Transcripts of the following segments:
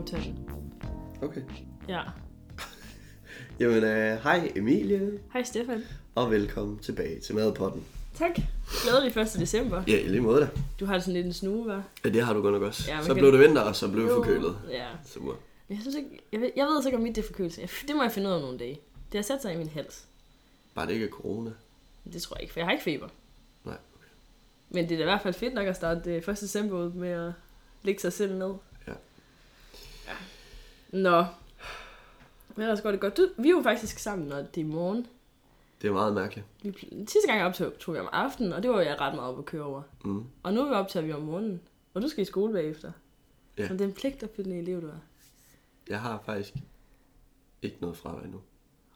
optage. Okay. Ja. Jamen, øh, hej Emilie, Hej Stefan. og velkommen tilbage til Madpotten. Tak. Glædelig 1. december. Ja, i lige måde da. Du har sådan lidt en snue, hva'? Ja, det har du godt nok også. Ja, så blev det vinter, og så blev det forkølet. Ja. Super. Jeg, synes ikke, jeg, ved, jeg ved altså ikke, om mit det er forkølelse. Det må jeg finde ud af nogle dage. Det har sat sig i min hals. Bare det ikke er corona. Det tror jeg ikke, for jeg har ikke feber. Nej. Men det er da i hvert fald fedt nok at starte det 1. december ud med at lægge sig selv ned. Nå. Men ellers går det godt. Du, vi er jo faktisk sammen, når det er morgen. Det er meget mærkeligt. Vi, sidste gang jeg optog, tog vi om aftenen, og det var jeg ret meget op at køre over. Mm. Og nu optager vi om morgenen, og du skal i skole bagefter. Ja. Så det er en pligtopfyldende elev, du er. Jeg har faktisk ikke noget fravær endnu.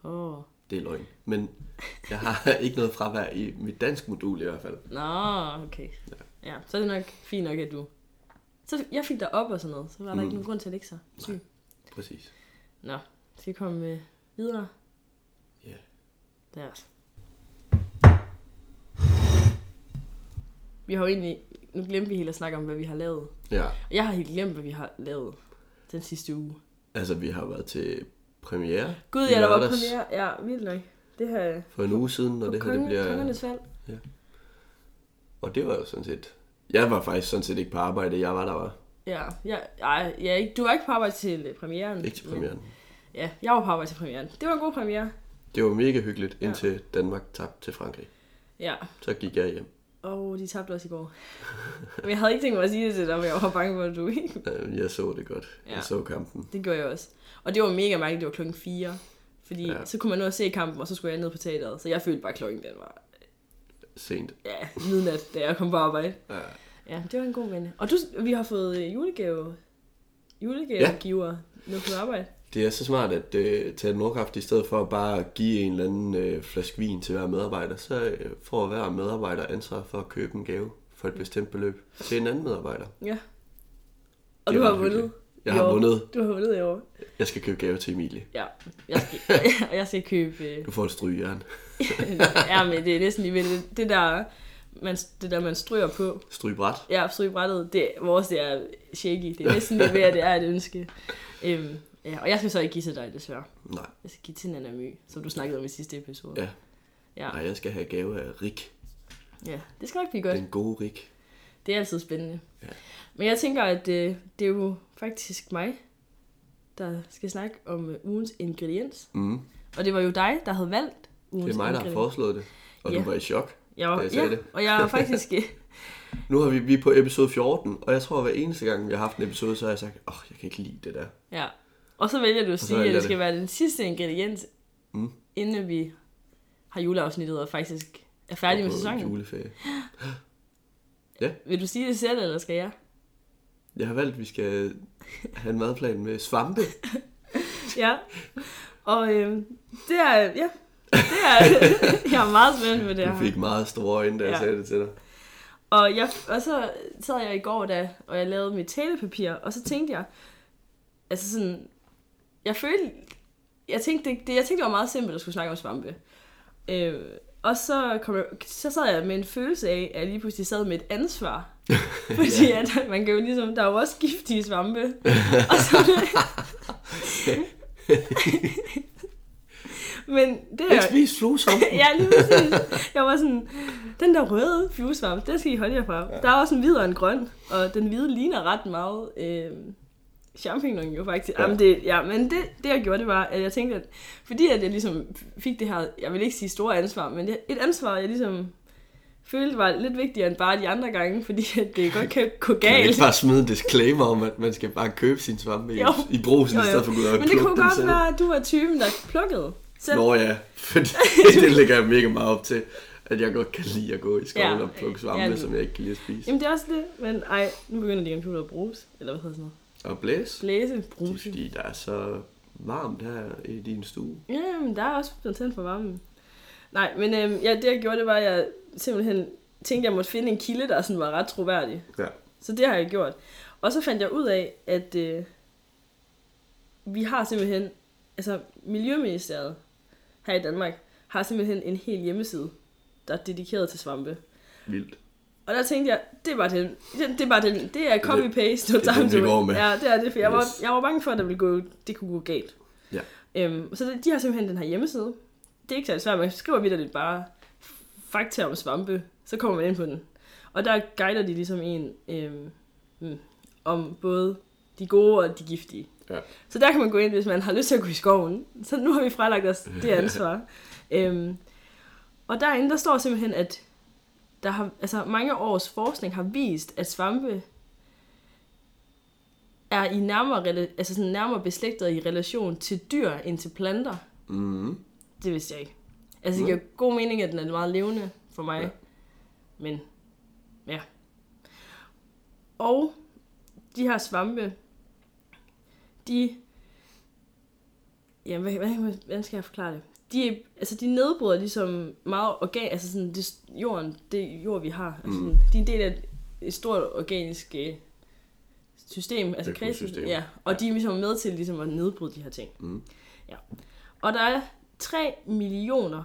Åh. Oh. Det er løgn. Men jeg har ikke noget fravær i mit dansk modul i hvert fald. Nå, okay. Ja. ja, så er det nok fint nok, at du... Så jeg fik dig op og sådan noget, så var der Mm. ikke nogen grund til at lægge sig syg. Præcis. Nå, skal vi komme øh, videre? Ja. Lad os. Vi har jo egentlig... Nu glemte vi helt at snakke om, hvad vi har lavet. Ja, Jeg har helt glemt, hvad vi har lavet den sidste uge. altså vi har været til premiere Gud, ja, der var premiere. Ja, vildt nok. Det her... for en uge siden, og på det her det bliver... Kongernes fald. Og det var jo sådan set... Jeg var faktisk sådan set ikke på arbejde, jeg var der var. Ja, ja, ej, ja, ikke- du var ikke på arbejde til øh, premieren. Ikke til premieren. Ja, jeg var på arbejde til premieren. Det var en god premiere. Det var mega hyggeligt, indtil Danmark tabte til Frankrig. Ja, Så gik jeg hjem. og de tabte også i går. Men jeg havde ikke tænkt mig at sige det til dig, men jeg var bange for, at du ikke... Øh, Jeg så det godt. Ja. Jeg så kampen. Det gjorde jeg også. Og det var mega mærkeligt, det var klokken 4. Fordi ja. Ja. så kunne man nå at se kampen, og så skulle jeg ned på teateret. Så jeg følte bare, at klokken den var Sent. ja, midnat, da jeg kom på arbejde. Ja. Ja, det var en god ven. Og du, vi har fået øh, julegave, julegavegiver ja. ned på arbejde. Det er så smart at øh, tage Nordkraft i stedet for at bare give en eller anden øh, flaske vin til hver medarbejder. Så øh, får hver medarbejder ansvar for at købe en gave for et bestemt beløb til en anden medarbejder. Ja. Og Det du har vundet. hyggeligt. Jeg har vundet. Du har vundet i år. Jeg skal købe gave til Emilie. Ja, jeg skal, og jeg skal købe... Øh, Du får et strygejern. ja, men det er næsten lige ved det, det der, man, det der, man stryger på. Strygebræt. Ja, strygebrættet, det, vores det er shaky. Det er næsten ved, at det er et ønske. Øhm, ja, og jeg skal så ikke give til dig, desværre. Nej. Jeg skal give til Nana My, som du snakkede om i sidste episode. Ja. Ja, Nej, jeg skal have gave af Rik. ja det skal nok blive godt. Den gode Rik. Det er altid spændende. Ja. Men jeg tænker, at øh, det er jo faktisk mig, der skal snakke om øh, ugens ingrediens. Mm. Og det var jo dig, der havde valgt ugens Det er mig, der har ingrediens. foreslået det. Og Ja. du var i chok. Jeg var, da jeg sagde ja, det. og jeg er faktisk... Nu har vi, vi er på episode 14, og jeg tror, at hver eneste gang, vi har haft en episode, så har jeg sagt, åh, oh, jeg kan ikke lide det der. ja. Og så vælger du at sige, at det skal det. være den sidste ingrediens, Mm. inden vi har juleafsnittet og faktisk er færdige med sæsonen. Juleferie. Vil du sige det selv, eller skal jeg? Jeg har valgt, at vi skal have en madplan med svampe. Ja. Og øh, det er... Ja. Det er... jeg er meget spændt på det Du her. fik meget store øjne, da jeg Ja. sagde det til dig. Og, jeg, og så sad jeg i går, da, og jeg lavede mit talepapir, og så tænkte jeg, altså sådan, jeg følte, jeg tænkte, det, det, jeg tænkte, det var meget simpelt at skulle snakke om svampe. Øh, og så, kom jeg, så sad jeg med en følelse af, at jeg lige pludselig sad med et ansvar. Fordi at man kan jo ligesom, der er jo også giftige svampe. og så, Men det er... Ikke spise fluesvampe. ja, lige præcis. Jeg var sådan, den der røde fluesvamp, den skal I holde jer fra. Ja. Der er også en hvid og en grøn, og den hvide ligner ret meget øh, champignon jo faktisk. Ja. Ja. Jamen det, ja, men det, det jeg gjorde, det var, at jeg tænkte, at fordi at jeg ligesom fik det her, jeg vil ikke sige store ansvar, men det, et ansvar, jeg ligesom følte var lidt vigtigere end bare de andre gange, fordi at det godt kan gå Kan man galt. ikke bare smide en disclaimer om, at man skal bare købe sin svampe i, i brusen, Jo, i stedet for at gå ud og Men det kunne godt være, at du var typen, der plukkede. Selv. Nå ja, fordi det lægger jeg mega meget op til, at jeg godt kan lide at gå i skoven Ja. og plukke svampe, Ja. som jeg ikke kan lide at spise. Jamen det er også det, men ej, nu begynder de computer at bruges. Eller hvad hedder sådan noget? Og blæs, Blæse, det er bruse. fordi der er så varmt her i din stue. Ja, men der er også blevet tændt for varmen. Nej, men øhm, ja, det jeg gjorde, det var, at jeg simpelthen tænkte, at jeg måtte finde en kilde, der sådan var ret troværdig. Ja. Så det har jeg gjort. Og så fandt jeg ud af, at øh, vi har simpelthen, altså Miljøministeriet her i Danmark, har simpelthen en hel hjemmeside, der er dedikeret til svampe. Vildt. Og der tænkte jeg, det var den, det, det er bare den, det er copy-paste. det er den, vi går med. Ja, det er det, for jeg, var, Yes. jeg var bange for, at det, ville gå, det kunne gå galt. Ja. Øhm, så det, de har simpelthen den her hjemmeside. Det er ikke særlig svært, man skriver videre bare fakta om svampe, så kommer man ind på den. Og der guider de ligesom en øhm, mm, om både de gode og de giftige. Ja. Så der kan man gå ind, hvis man har lyst til at gå i skoven. Så nu har vi frelagt os det ansvar. øhm, og derinde, der står simpelthen, at der har, altså mange års forskning har vist, at svampe er i nærmere, altså sådan nærmere beslægtet i relation til dyr end til planter. Mm. Det vidste jeg ikke. Altså, det giver god mening, at den er meget levende for mig. Ja. Men, ja. Og de her svampe, de... Jamen, hvad, hvad, hvordan skal jeg forklare det? De, altså, de nedbryder ligesom meget organ... Altså, sådan, det, jorden, det jord, vi har. Altså, Mm. De er en del af et, stort organisk øh, system. Altså, kredsløb. Ja, og de er ligesom med til ligesom at nedbryde de her ting. Mm. Ja. Og der er 3 millioner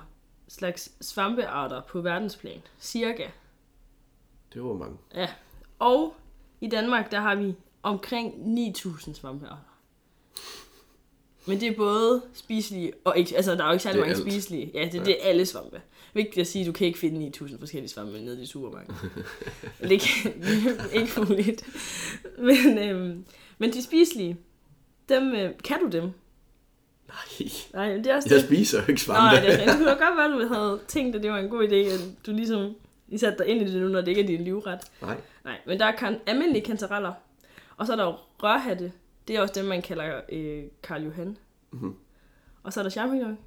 slags svampearter på verdensplan, cirka. Det var mange. Ja. Og i Danmark, der har vi omkring 9.000 svampearter. Men det er både spiselige og ikke, altså der er jo ikke særlig mange alt. spiselige. Ja, det, det er alle svampe. Vigtigt at sige, at du kan ikke finde 9.000 forskellige svampe nede i supermarkedet. det kan ikke muligt. Men, øhm, men de spiselige, dem, øh, kan du dem? Nej, Nej, det er også jeg det. spiser ikke svampe. Nej, det, er- det kunne godt være, at du havde tænkt, at det var en god idé, at du ligesom I satte dig ind i det nu, når det ikke er din livret. Nej. Nej, men der er kan, almindelige kantareller. Og så er der jo rørhatte. Det er også dem, man kalder øh, Karl Johan. Mhm. Og så er der champignon.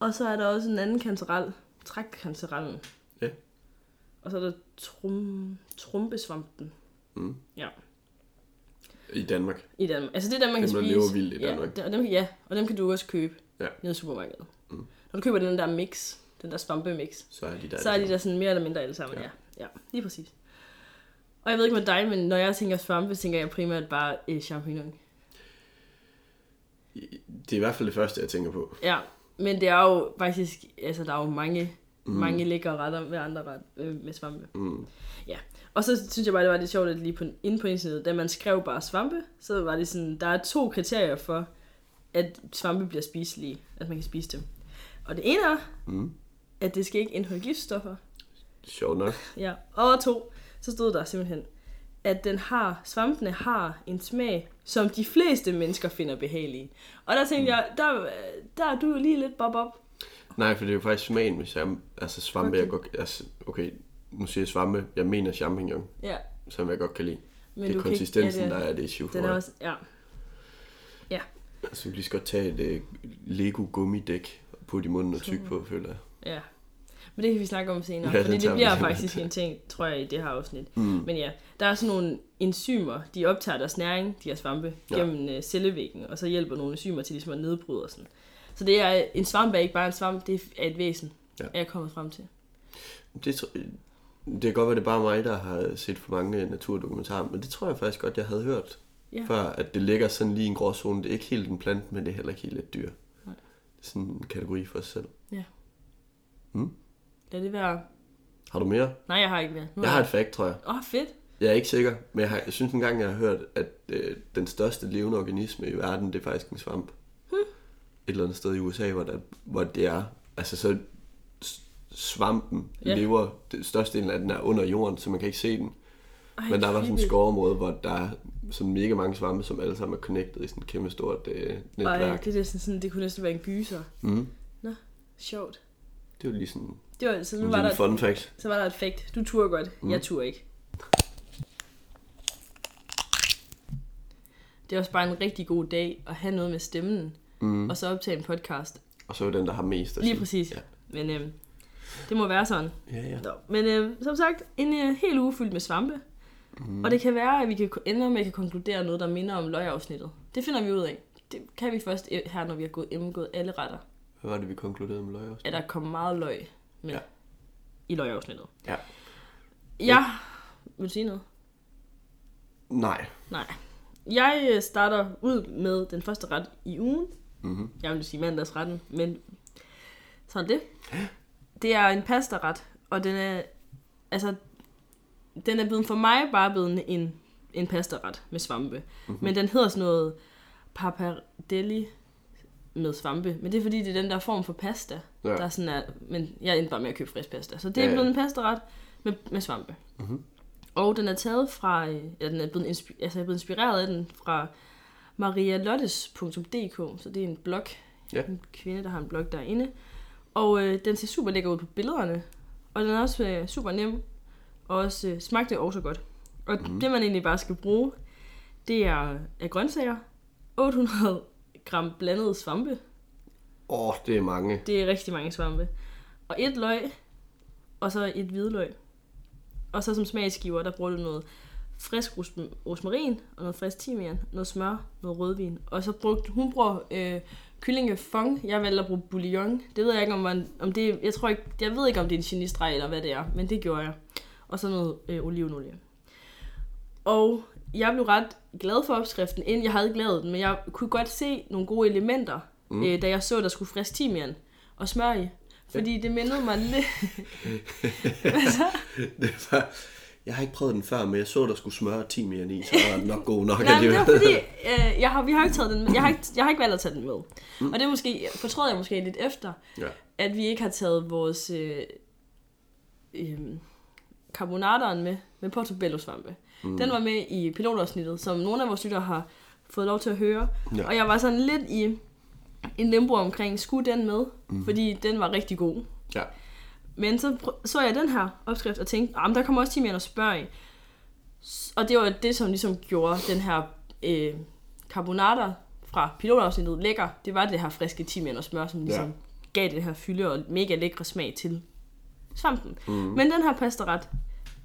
Og så er der også en anden kantarel. Trækkantarellen. Ja. Og så er der trum, trumpesvampen Mm. Ja. I Danmark. i Danmark. Altså det er dem, man Dem, kan spise. lever vildt i ja, Danmark. dem- og dem, ja, og dem kan du også købe Ja. nede i supermarkedet. Mm. Når du køber den der mix, den der svampemix, Så er de der. så er de der sådan mere eller mindre alle sammen, Ja. ja. ja. Ja, lige præcis. Og jeg ved ikke med dig, men når jeg tænker svampe, tænker jeg primært bare eh, champignon. Det er i hvert fald det første, jeg tænker på. Ja, men det er jo faktisk, altså der er jo mange, Mm. mange lækre retter med andre ret, øh, med svampe. Mm. Og så synes jeg bare, det var lidt sjovt, at lige på, inde på internettet, da man skrev bare svampe, så var det sådan, der er to kriterier for, at svampe bliver spiselige, at man kan spise dem. Og det ene er, Mm. at det skal ikke indeholde giftstoffer. Sjovt nok. Ja. Og to, så stod der simpelthen, at den har, svampene har en smag, som de fleste mennesker finder behagelige. Og der tænkte jeg, der, der er du jo lige lidt bob-bob. Nej, for det er jo faktisk smagen, hvis jeg... Altså svampe, jeg godt... Altså, okay, nu siger jeg svampe. Jeg mener champignon, Ja, som jeg godt kan lide. men det er konsistensen, ikke, der ja, det, er det issue for Den er også, ja. Altså, du lige skal godt tage et uh, Lego gummidæk og putte i munden og tykke på, føler jeg. Ja. Men det kan vi snakke om senere, Ja, ja, fordi det bliver faktisk en ting, tror jeg, i det her afsnit. Mm. Men ja, der er sådan nogle enzymer, de optager deres næring, de her svampe, Ja. ja. gennem øh, cellevæggen, og så hjælper nogle enzymer til ligesom at nedbryde og sådan. Så det er, en svamp er ikke bare en svamp, det er et væsen, Ja. ja. er jeg kommet frem til. Det, det kan godt være, det er bare mig, der har set for mange naturdokumentarer, men det tror jeg faktisk godt, jeg havde hørt Ja. før, at det ligger sådan lige i en gråzone. Det er ikke helt en plante, men det er heller ikke helt et dyr. Nej. Det er sådan en kategori for sig selv. Lad det være... Har du mere? Nej, jeg har ikke mere. Nu Jeg er har et fact, tror jeg. Åh, oh, fedt. Jeg er ikke sikker, men jeg, har, jeg synes engang, jeg har hørt, at øh, den største levende organisme i verden, det er faktisk en svamp. Hmm. Et eller andet sted i USA, hvor, der, hvor det er, altså så svampen Ja. lever, den største del af den er under jorden, så man kan ikke se den. Ej, Men der var sådan et skovområde, hvor der er sådan mega mange svampe, som alle sammen er connected i sådan et kæmpe stort øh, Ej, netværk. det, er næsten sådan, det kunne næsten være en gyser. Mm. Sjovt. Det var lige sådan Det var, så nu var der, fun fact. så var der et fakt. Du turde godt, Mm. jeg turde ikke. Det er også bare en rigtig god dag at have noget med stemmen, Mm. og så optage en podcast. Og så er den, der har mest at Lige sige. præcis. Ja. Men øhm, det må være sådan. Ja, ja. Nå, men øh, som sagt, en øh, hel uge fyldt med svampe. Mm. Og det kan være, at vi kan ende med at kan konkludere noget, der minder om løgafsnittet. Det finder vi ud af. Det kan vi først øh, her, når vi har gået, gennemgået alle retter. Hvad var det, vi konkluderede med løg også? At der kommer meget løg med Ja. i løgafsnittet. Ja. Ja. Vil sige noget? Nej. Nej. Jeg øh, starter ud med den første ret i ugen. Mm-hmm. Jeg vil sige mandagsretten, men sådan det. Det er en pastaret, Og den er, altså, den er blevet for mig bare blevet en, en pastaret med svampe. Mm-hmm. Men den hedder sådan noget pappardelle med svampe. Men det er fordi, det er den der form for pasta, Ja. der sådan er, men jeg endte bare med at købe frisk pasta. Så det er Ja, ja. blevet en pastaret med, med svampe. Mhm. Og den er taget fra, øh, ja, den er blevet, inspi- altså jeg er blevet inspireret af den fra marialottes.dk, så det er en blog, Ja. en kvinde, der har en blog derinde. Og øh, den ser super lækker ud på billederne, og den er også øh, super nem, og også øh, smagte også godt. Og mm. det man egentlig bare skal bruge, det er, er grøntsager, 800 gram blandede svampe, Åh, oh, det er mange. det er rigtig mange svampe, og et løg, og så et hvidløg. Og så som smagsgiver, der bruger du noget frisk rosmarin og noget frisk timian, noget smør, noget rødvin. Og så brugte hun bruger øh, kyllingefong. Jeg valgte at bruge bouillon. Det ved jeg ikke, om, man, om det jeg tror ikke, jeg ved ikke, om det er en genistreg eller hvad det er, men det gjorde jeg. Og så noget øh, olivenolie. Og jeg blev ret glad for opskriften, inden jeg havde ikke lavet den, men jeg kunne godt se nogle gode elementer, mm. øh, da jeg så, der skulle frisk timian og smør i. Fordi det mindede mig lidt... Hvad så? Det var, jeg har ikke prøvet den før, men jeg så, der skulle smøre timian i, så var den nok god nok. Nej, det var fordi, øh, jeg har, vi har ikke taget den med. Jeg har ikke, jeg har ikke valgt at tage den med. Mm. Og det er måske, fortrød jeg måske lidt efter, Ja. at vi ikke har taget vores øh, øh, carbonateren med, med portobello-svampe. Mm. Den var med i pilotafsnittet, som nogle af vores lyttere har fået lov til at høre. Ja. Og jeg var sådan lidt i en limbo omkring, skulle den med? Mm. Fordi den var rigtig god. Ja. Men så så jeg den her opskrift og tænkte, ah, men der kommer også timian og smør i. S- Og det var det, som ligesom gjorde den her øh, carbonata fra pilotafsnittet lækker. Det var det her friske timian og smør, som ligesom Ja. gav det her fylde og mega lækre smag til svampen. Mm. Men den her pastaret,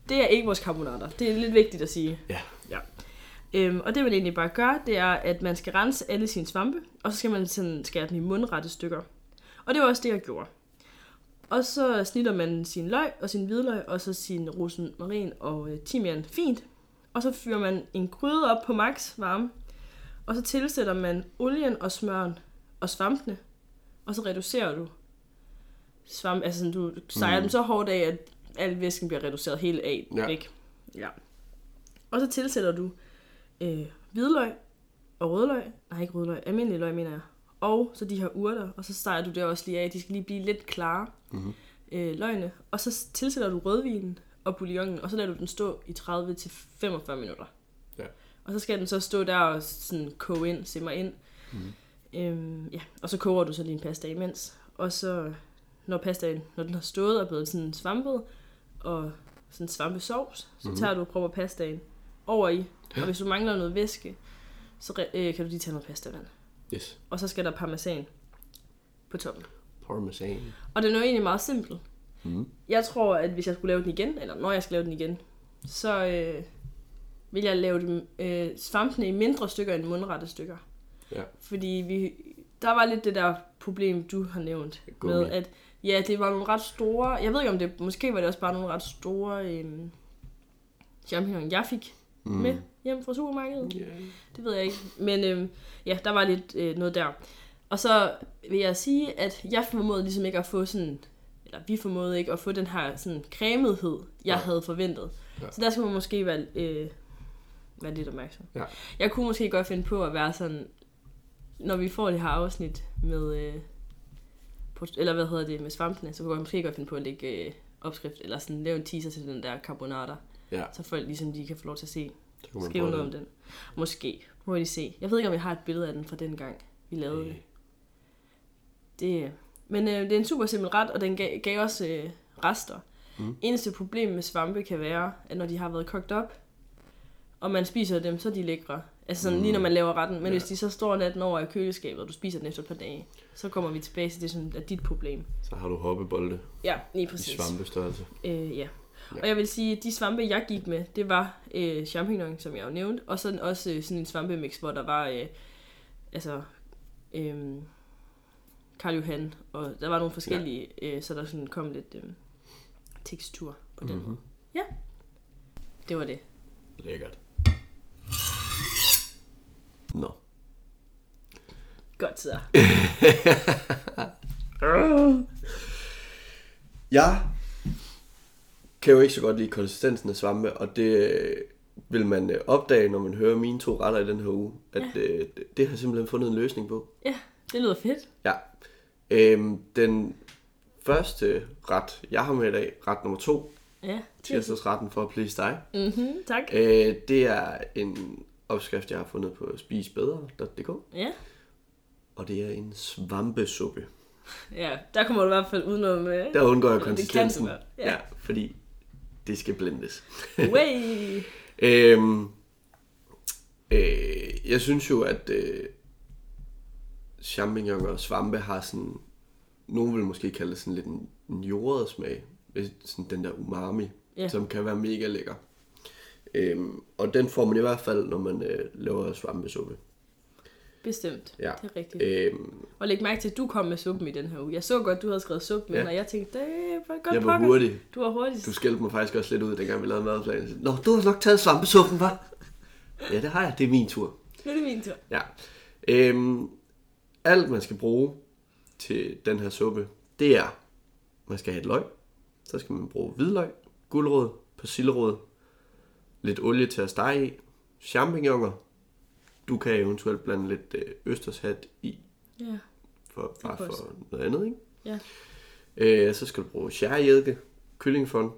det er ikke vores carbonata. Det er lidt vigtigt at sige. Ja. Ja. Øhm, og det man egentlig bare gør, det er, at man skal rense alle sine svampe, og så skal man sådan skære dem i mundrette stykker. Og det var også det, jeg gjorde. Og så snitter man sin løg og sin hvidløg, og så sin rosmarin og øh, timian fint. Og så fyrer man en gryde op på max varme. Og så tilsætter man olien og smøren og svampene. Og så reducerer du svamp, altså sådan, du steger mm. dem så hårdt af, at al væsken bliver reduceret helt af ja. væk. Ja. Og så tilsætter du øh, hvidløg og rødløg. Nej, ikke rødløg. Almindelig løg, mener jeg. Og så de her urter. Og så steger du det også lige af. De skal lige blive lidt klare. Mhm. Øh, løgene. Og så tilsætter du rødvinen og bouillonen. Og så lader du den stå i 30-45 minutter. Ja. Og så skal den så stå der og sådan koge ind, simmer ind. Mm. Øhm, ja. Og så koger du så din pasta imens. Og så, når pastaen, når den har stået og blevet sådan svampet, og sådan svampesovs, så mm-hmm. tager du og propper pastaen over i. Og hvis du mangler noget væske, så øh, kan du lige tage noget pastavand. Yes. Og så skal der parmesan på toppen. Parmesan. Og den er jo egentlig meget simpel. Mm. Jeg tror, at hvis jeg skulle lave den igen, eller når jeg skal lave den igen, så øh, vil jeg lave dem, øh, svampene i mindre stykker end mundrette stykker. Ja. Fordi vi, der var lidt det der problem, du har nævnt, Gummi. med at ja, det var nogle ret store, jeg ved ikke om det, måske var det også bare nogle ret store øh, champignon, jeg fik mm. med hjem fra supermarkedet. Yeah. Det ved jeg ikke. Men øhm, ja, der var lidt øh, noget der. Og så vil jeg sige, at jeg formåede ligesom ikke at få sådan, eller vi formåede ikke at få den her sådan cremethed, jeg Nej. havde forventet. Ja. Så der skal man måske være, øh, være lidt opmærksom. Ja. Jeg kunne måske godt finde på at være sådan, når vi får det her afsnit med, øh, eller hvad hedder det, med svampene, så kunne jeg måske godt finde på at lægge øh, opskrift, eller sådan lave en teaser til den der carbonata, Ja, så folk ligesom de kan få lov til at se, skrive noget om den. Måske. Må vi se. Jeg ved ikke, om jeg har et billede af den fra den gang, vi lavede det. Øh, det men øh, det er en super simpel ret, og den gav, gav også øh, rester. Mm. Mm. Eneste problem med svampe kan være, at når de har været kogt op, og man spiser dem, så er de lækre. Altså sådan, mm. lige når man laver retten. Men Ja. hvis de så står natten over i køleskabet, og du spiser den efter et par dage, så kommer vi tilbage til det, som er dit problem. Så har du hoppebolde Ja, lige i præcis. svampestørrelse. Øh, ja. Ja. Og jeg vil sige, at de svampe, jeg gik med, det var øh, champignon, som jeg jo nævnte, og så også øh, sådan en svampemix, hvor der var, øh, altså, øh, Karl Johan, og der var nogle forskellige, ja. øh, så der sådan kom lidt øh, tekstur på den Mhm. måde. Ja, det var det. Lækkert. Nå. Godt så. Jeg kan jo ikke så godt lide konsistensen af svampe, og det øh, vil man øh, opdage, når man hører mine to retter i den her uge, at ja. øh, det har simpelthen fundet en løsning på. Ja, det lyder fedt. Ja. Øhm, den første ret, jeg har med i dag, ret nummer to, Ja, tirsdagsretten for at please dig, mm-hmm, tak. øh, det er en opskrift, jeg har fundet på spisebedre.dk, Ja. og det er en svampesuppe. ja, der kommer du i hvert fald udenom... Øh, Der undgår jeg Det kan konsistensen. du ja. ja, fordi det skal blendes. way. Øhm, øh, jeg synes jo, at øh, champignon og svampe har sådan, nogen vil måske kalde det sådan lidt en, en jordet smag, sådan den der umami, Ja. som kan være mega lækker. Øhm, og den får man i hvert fald, når man øh, laver svampesuppe. Bestemt. Ja. Det er rigtigt. Øhm, Og læg mærke til, at du kom med suppen i den her uge. Jeg så godt, du havde skrevet suppe med, Ja. og jeg tænkte, det var godt jeg var pokker. hurtig. Du var hurtig. Du skældte mig faktisk også lidt ud, dengang vi lavede madplanen. Nå, du har nok taget svampesuppen, var? Ja, det har jeg. Det er min tur. Nu er det min tur. Ja. Øhm, alt man skal bruge til den her suppe, det er, man skal have et løg, så skal man bruge hvidløg, gulerod, persillerod, lidt olie til at stege i, champignoner, du kan eventuelt blande lidt øh, østershat i, Ja. for, bare også. for noget andet, ikke? Ja. Øh, så skal du bruge sherryeddike, kyllingefond,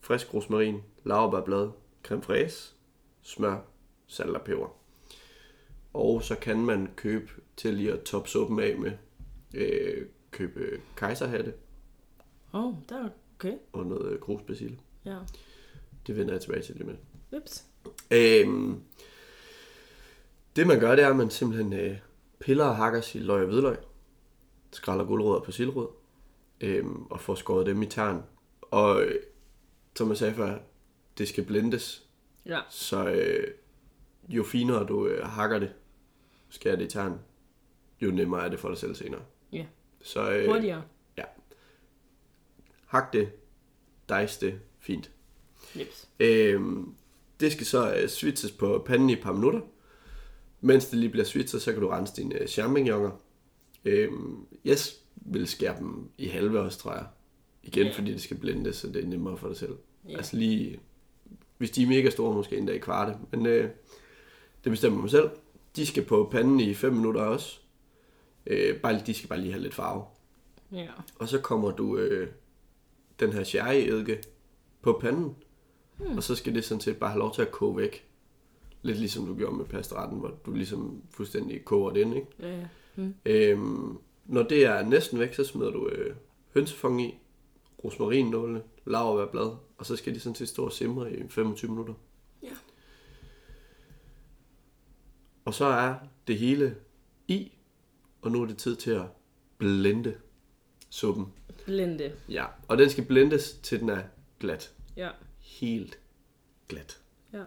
frisk rosmarin, laurbærblad, creme fraise, smør, salt og peber. Og så kan man købe til lige at toppe suppen af med, øh, købe kejserhatte Åh, oh, der var okay. og noget øh, grusbasile. Ja. Det vender jeg tilbage til lige med. Ups. Øhm, det man gør, det er, at man simpelthen øh, piller og hakker sit løg og hvidløg, skræller gulerod og persillerod, øhm, og får skåret dem i tern. Og øh, som jeg sagde før, det skal blendes, Ja. så øh, jo finere du øh, hakker det, skærer det i tern, jo nemmere er det for dig selv senere. Ja. Så øh, Hurtigere. hak det, dice det, fint. Nips. Øhm, det skal så øh, switches på panden i et par minutter. Mens det lige bliver switchet, så kan du rense dine øh, champignoner. Øhm, jeg vil skære dem i halve også, tror jeg. Igen, Ja. fordi det skal blendes, så det er nemmere for dig selv. Ja. Altså lige, hvis de er mega store, måske endda i kvarte. Men øh, det bestemmer man selv. De skal på panden i 5 minutter også. Øh, bare, de skal bare lige have lidt farve. Ja. Og så kommer du øh, den her sherry-eddike på panden. Hmm. Og så skal det sådan set bare have lov til at koge væk. Lidt ligesom du gjorde med pastaretten, hvor du ligesom fuldstændig koger den, ikke? Ja, ja. Mm. Øhm, når det er næsten væk, så smider du øh, hønsefong i, rosmarinnålene, laurbærblad, og så skal de sådan set stå og simre i 25 minutter. Ja. Og så er det hele i, og nu er det tid til at blende suppen. Blende. Ja, og den skal blendes til den er glat. Ja. Helt glat. Ja.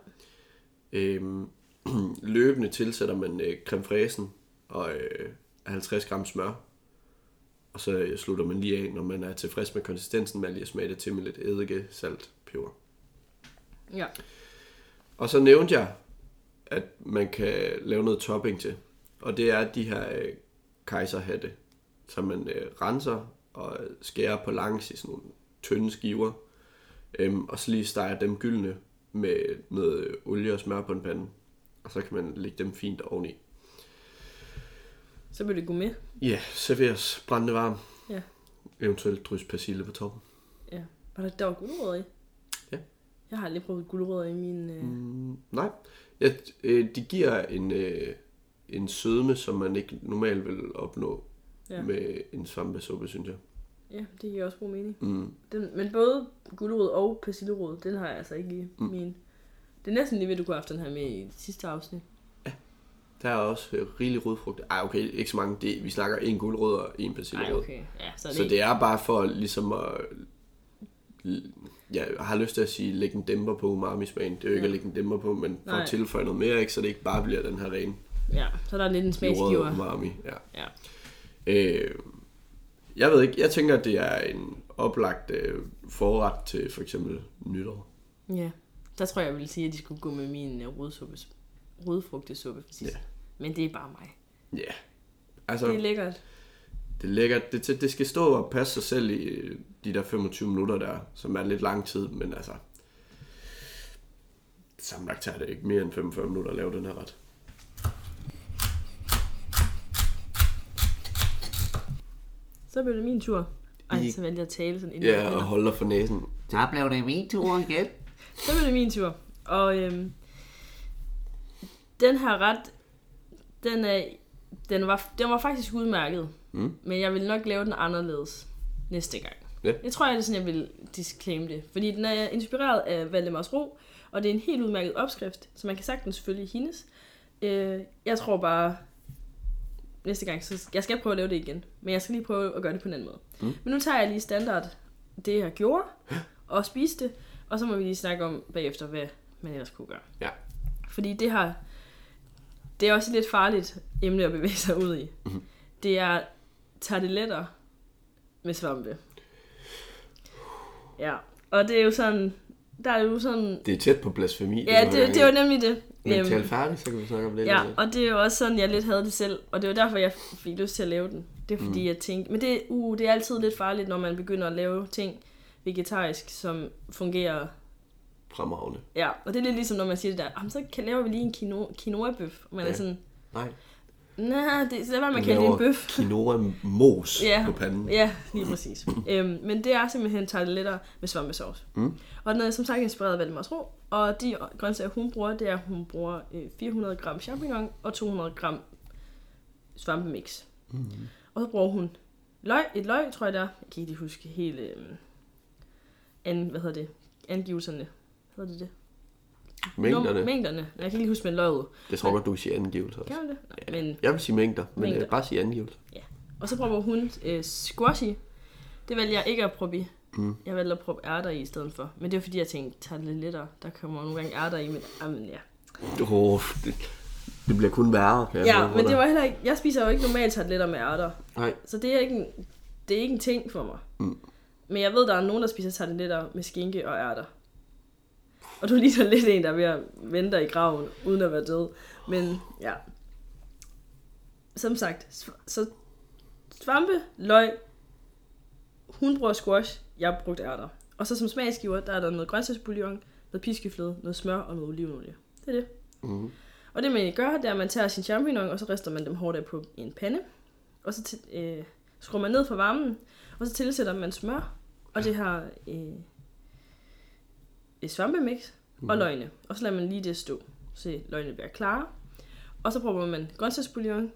Øhm, løbende tilsætter man øh, creme fraisen og øh, 50 gram smør. Og så øh, slutter man lige af, når man er tilfreds med konsistensen, med at lige smage det til med lidt eddike, salt, peber. Ja. Og så nævnte jeg, at man kan lave noget topping til. Og det er de her øh, kejserhatte, som man øh, renser og skærer på langs i sådan nogle tynde skiver. Øhm, og så lige steger dem gyldne med noget olie og smør på en pande. Og så kan man lægge dem fint oveni. Så bliver det gourmet. Ja, serveres brændende varm. Ja. Eventuelt drys persille på toppen. Ja. Var der, der var gulerødder i? Ja. Jeg har aldrig prøvet gulerødder i min... Øh... Mm, nej. Ja, øh, de giver en, øh, en sødme, som man ikke normalt vil opnå ja. med en svampesuppe, synes jeg. Ja, det giver også god mening. Mm. Den, men både gulerod og persillerod, den har jeg altså ikke i Mm. min. Det er næsten lige ved, du kunne have haft den her med i det sidste afsnit. Der er også øh, rigelig rodfrugt. Ej, okay, ikke så mange. Det, vi snakker en gulerod og en persillerod. okay. Ja, så er det, Så det er bare for ligesom at... Jeg har lyst til at sige, lægge en dæmper på umami-smagen. Det er jo ikke Ja. at lægge en dæmper på, men for Nej. at tilføje noget mere, ikke, så det ikke bare bliver den her ren Ja, så der er lidt en smagsgiver. umami. Ja. Ja. Øh, jeg ved ikke, jeg tænker, at det er en oplagt øh, forret til for eksempel nytår. ja. Der tror jeg, jeg ville sige, at de skulle gå med min uh, rodsuppe. Rodfrugtesuppe, præcis. Ja. Men det er bare mig. Ja, altså Det er lækkert. det er lækkert. Det, det skal stå og passe sig selv i øh, de der 25 minutter der, som er lidt lang tid, men altså, sammenlagt tager det ikke mere end 45 minutter at lave den her ret. Så blev det min tur. Ej, I- så valgte jeg at tale sådan ind. Ja, og holde dig for næsen. Så blev det min tur igen. Så blev det min tur. Og øhm, den her ret, den, er, den, var, den var faktisk udmærket. Mm. Men jeg vil nok lave den anderledes næste gang. Ja. Jeg tror, jeg er det sådan, jeg vil disclaim det. Fordi den er inspireret af Valdemars Ro, og det er en helt udmærket opskrift, så man kan sagtens følge hendes. Øh, jeg tror bare, næste gang, så jeg skal prøve at lave det igen. Men jeg skal lige prøve at gøre det på en anden måde. Mm. Men nu tager jeg lige standard det, jeg gjorde, og spise det, og så må vi lige snakke om bagefter, hvad man ellers kunne gøre. Ja. Fordi det har, det er også et lidt farligt emne at bevæge sig ud i. Mhm. Det er tarteletter med svampe. Ja, og det er jo sådan, der er jo sådan, Det er tæt på blasfemi. ja, nogle det, det var nemlig det. Men Øhm, tal færdigt, så kan vi snakke om det. Ja, lidt. og det er jo også sådan, jeg lidt havde det selv. Og det var derfor, jeg fik lyst til at lave den. Det er fordi, Mm. jeg tænkte... Men det, uh, det er altid lidt farligt, når man begynder at lave ting vegetarisk, som fungerer... Fremragende. Ja, og det er lidt ligesom, når man siger det der, "Jamen, så kan laver vi lige en quinoa, quinoa-bøf. Man Ja. er sådan, Nej. Nej, det, så at Man kalde det en bøf. Quinoa mos Ja. på panden. Ja, lige præcis. øhm, men det er simpelthen tarteletter med svampesauce. Mm. Og den er som sagt inspireret af Valdemars Ro. Og de grøntsager, hun bruger, det er, at hun bruger øh, 400 gram champignon og 200 gram svampemix. Mm. Og så bruger hun løg, et løg, tror jeg det er. Jeg kan ikke lige huske hele, øh, an, hvad hedder det, angivelserne. Hvad hedder det det? Mængderne. Num- mængderne. Jeg kan ikke lige huske med løget. Det tror jeg godt, du kan sige angivelser også. Kan det? Nej, men Jeg vil sige mængder, men Mængder. mængder. bare sige angivelser. Og så prøver hun øh, squashy. Det vælger jeg ikke at prøve i. Mm. Jeg valgte at prøve ærter i i stedet for. Men det er fordi, jeg tænkte, tag det lidt lettere. Der kommer nogle gange ærter i, men, jamen, ja. Oh, det, det bliver kun værre. Kan Ja, men det var heller ikke... Jeg spiser jo ikke normalt tarteletter med ærter. Nej. Så det er ikke en, det er ikke en ting for mig. Mm. Men jeg ved, der er nogen, der spiser tarteletter med skinke og ærter. Og du ligner lidt en, der er ved at vente i graven, uden at være død. Men ja. Som sagt, så svampe, løg, hun bruger squash, jeg har brugt ærter. Og så som smagsgiver, der er der noget grøntsagsbouillon, noget piskefløde, noget smør og noget olivenolie. Det er det. Mm. Og det man egentlig gør, det er, at man tager sin champignon, og så rister man dem hårdt af på en pande. Og så til, øh, skruer man ned for varmen, og så tilsætter man smør, og det har øh, et svampemix og løgne. Og så lader man lige det stå, så løgne bliver klare. Og så prøver man grøntsagsbouillon,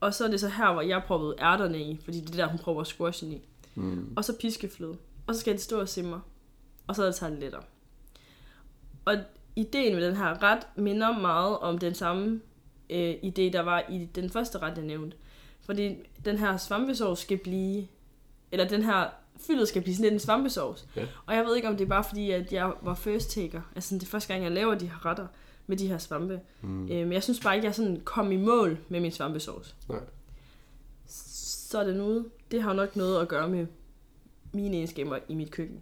og så er det så her, hvor jeg proppede ærterne i, fordi det er der, hun prøver squashen i. Mm. Og så piskefløde. Og så skal det stå og simre. Og så er det tarteletter. Og ideen med den her ret minder meget om den samme øh, idé, der var i den første ret, jeg nævnte. Fordi den her svampesovs skal blive, eller den her fyldet skal blive sådan lidt en svampesovs. Ja. Og jeg ved ikke, om det er bare fordi, at jeg var first taker. Altså sådan, det er første gang, jeg laver de her retter med de her svampe. Mm. Øh, men jeg synes bare ikke, jeg sådan kom i mål med min svampesovs. Nej. Så er den ude. Det har nok noget at gøre med mine egenskaber i mit køkken.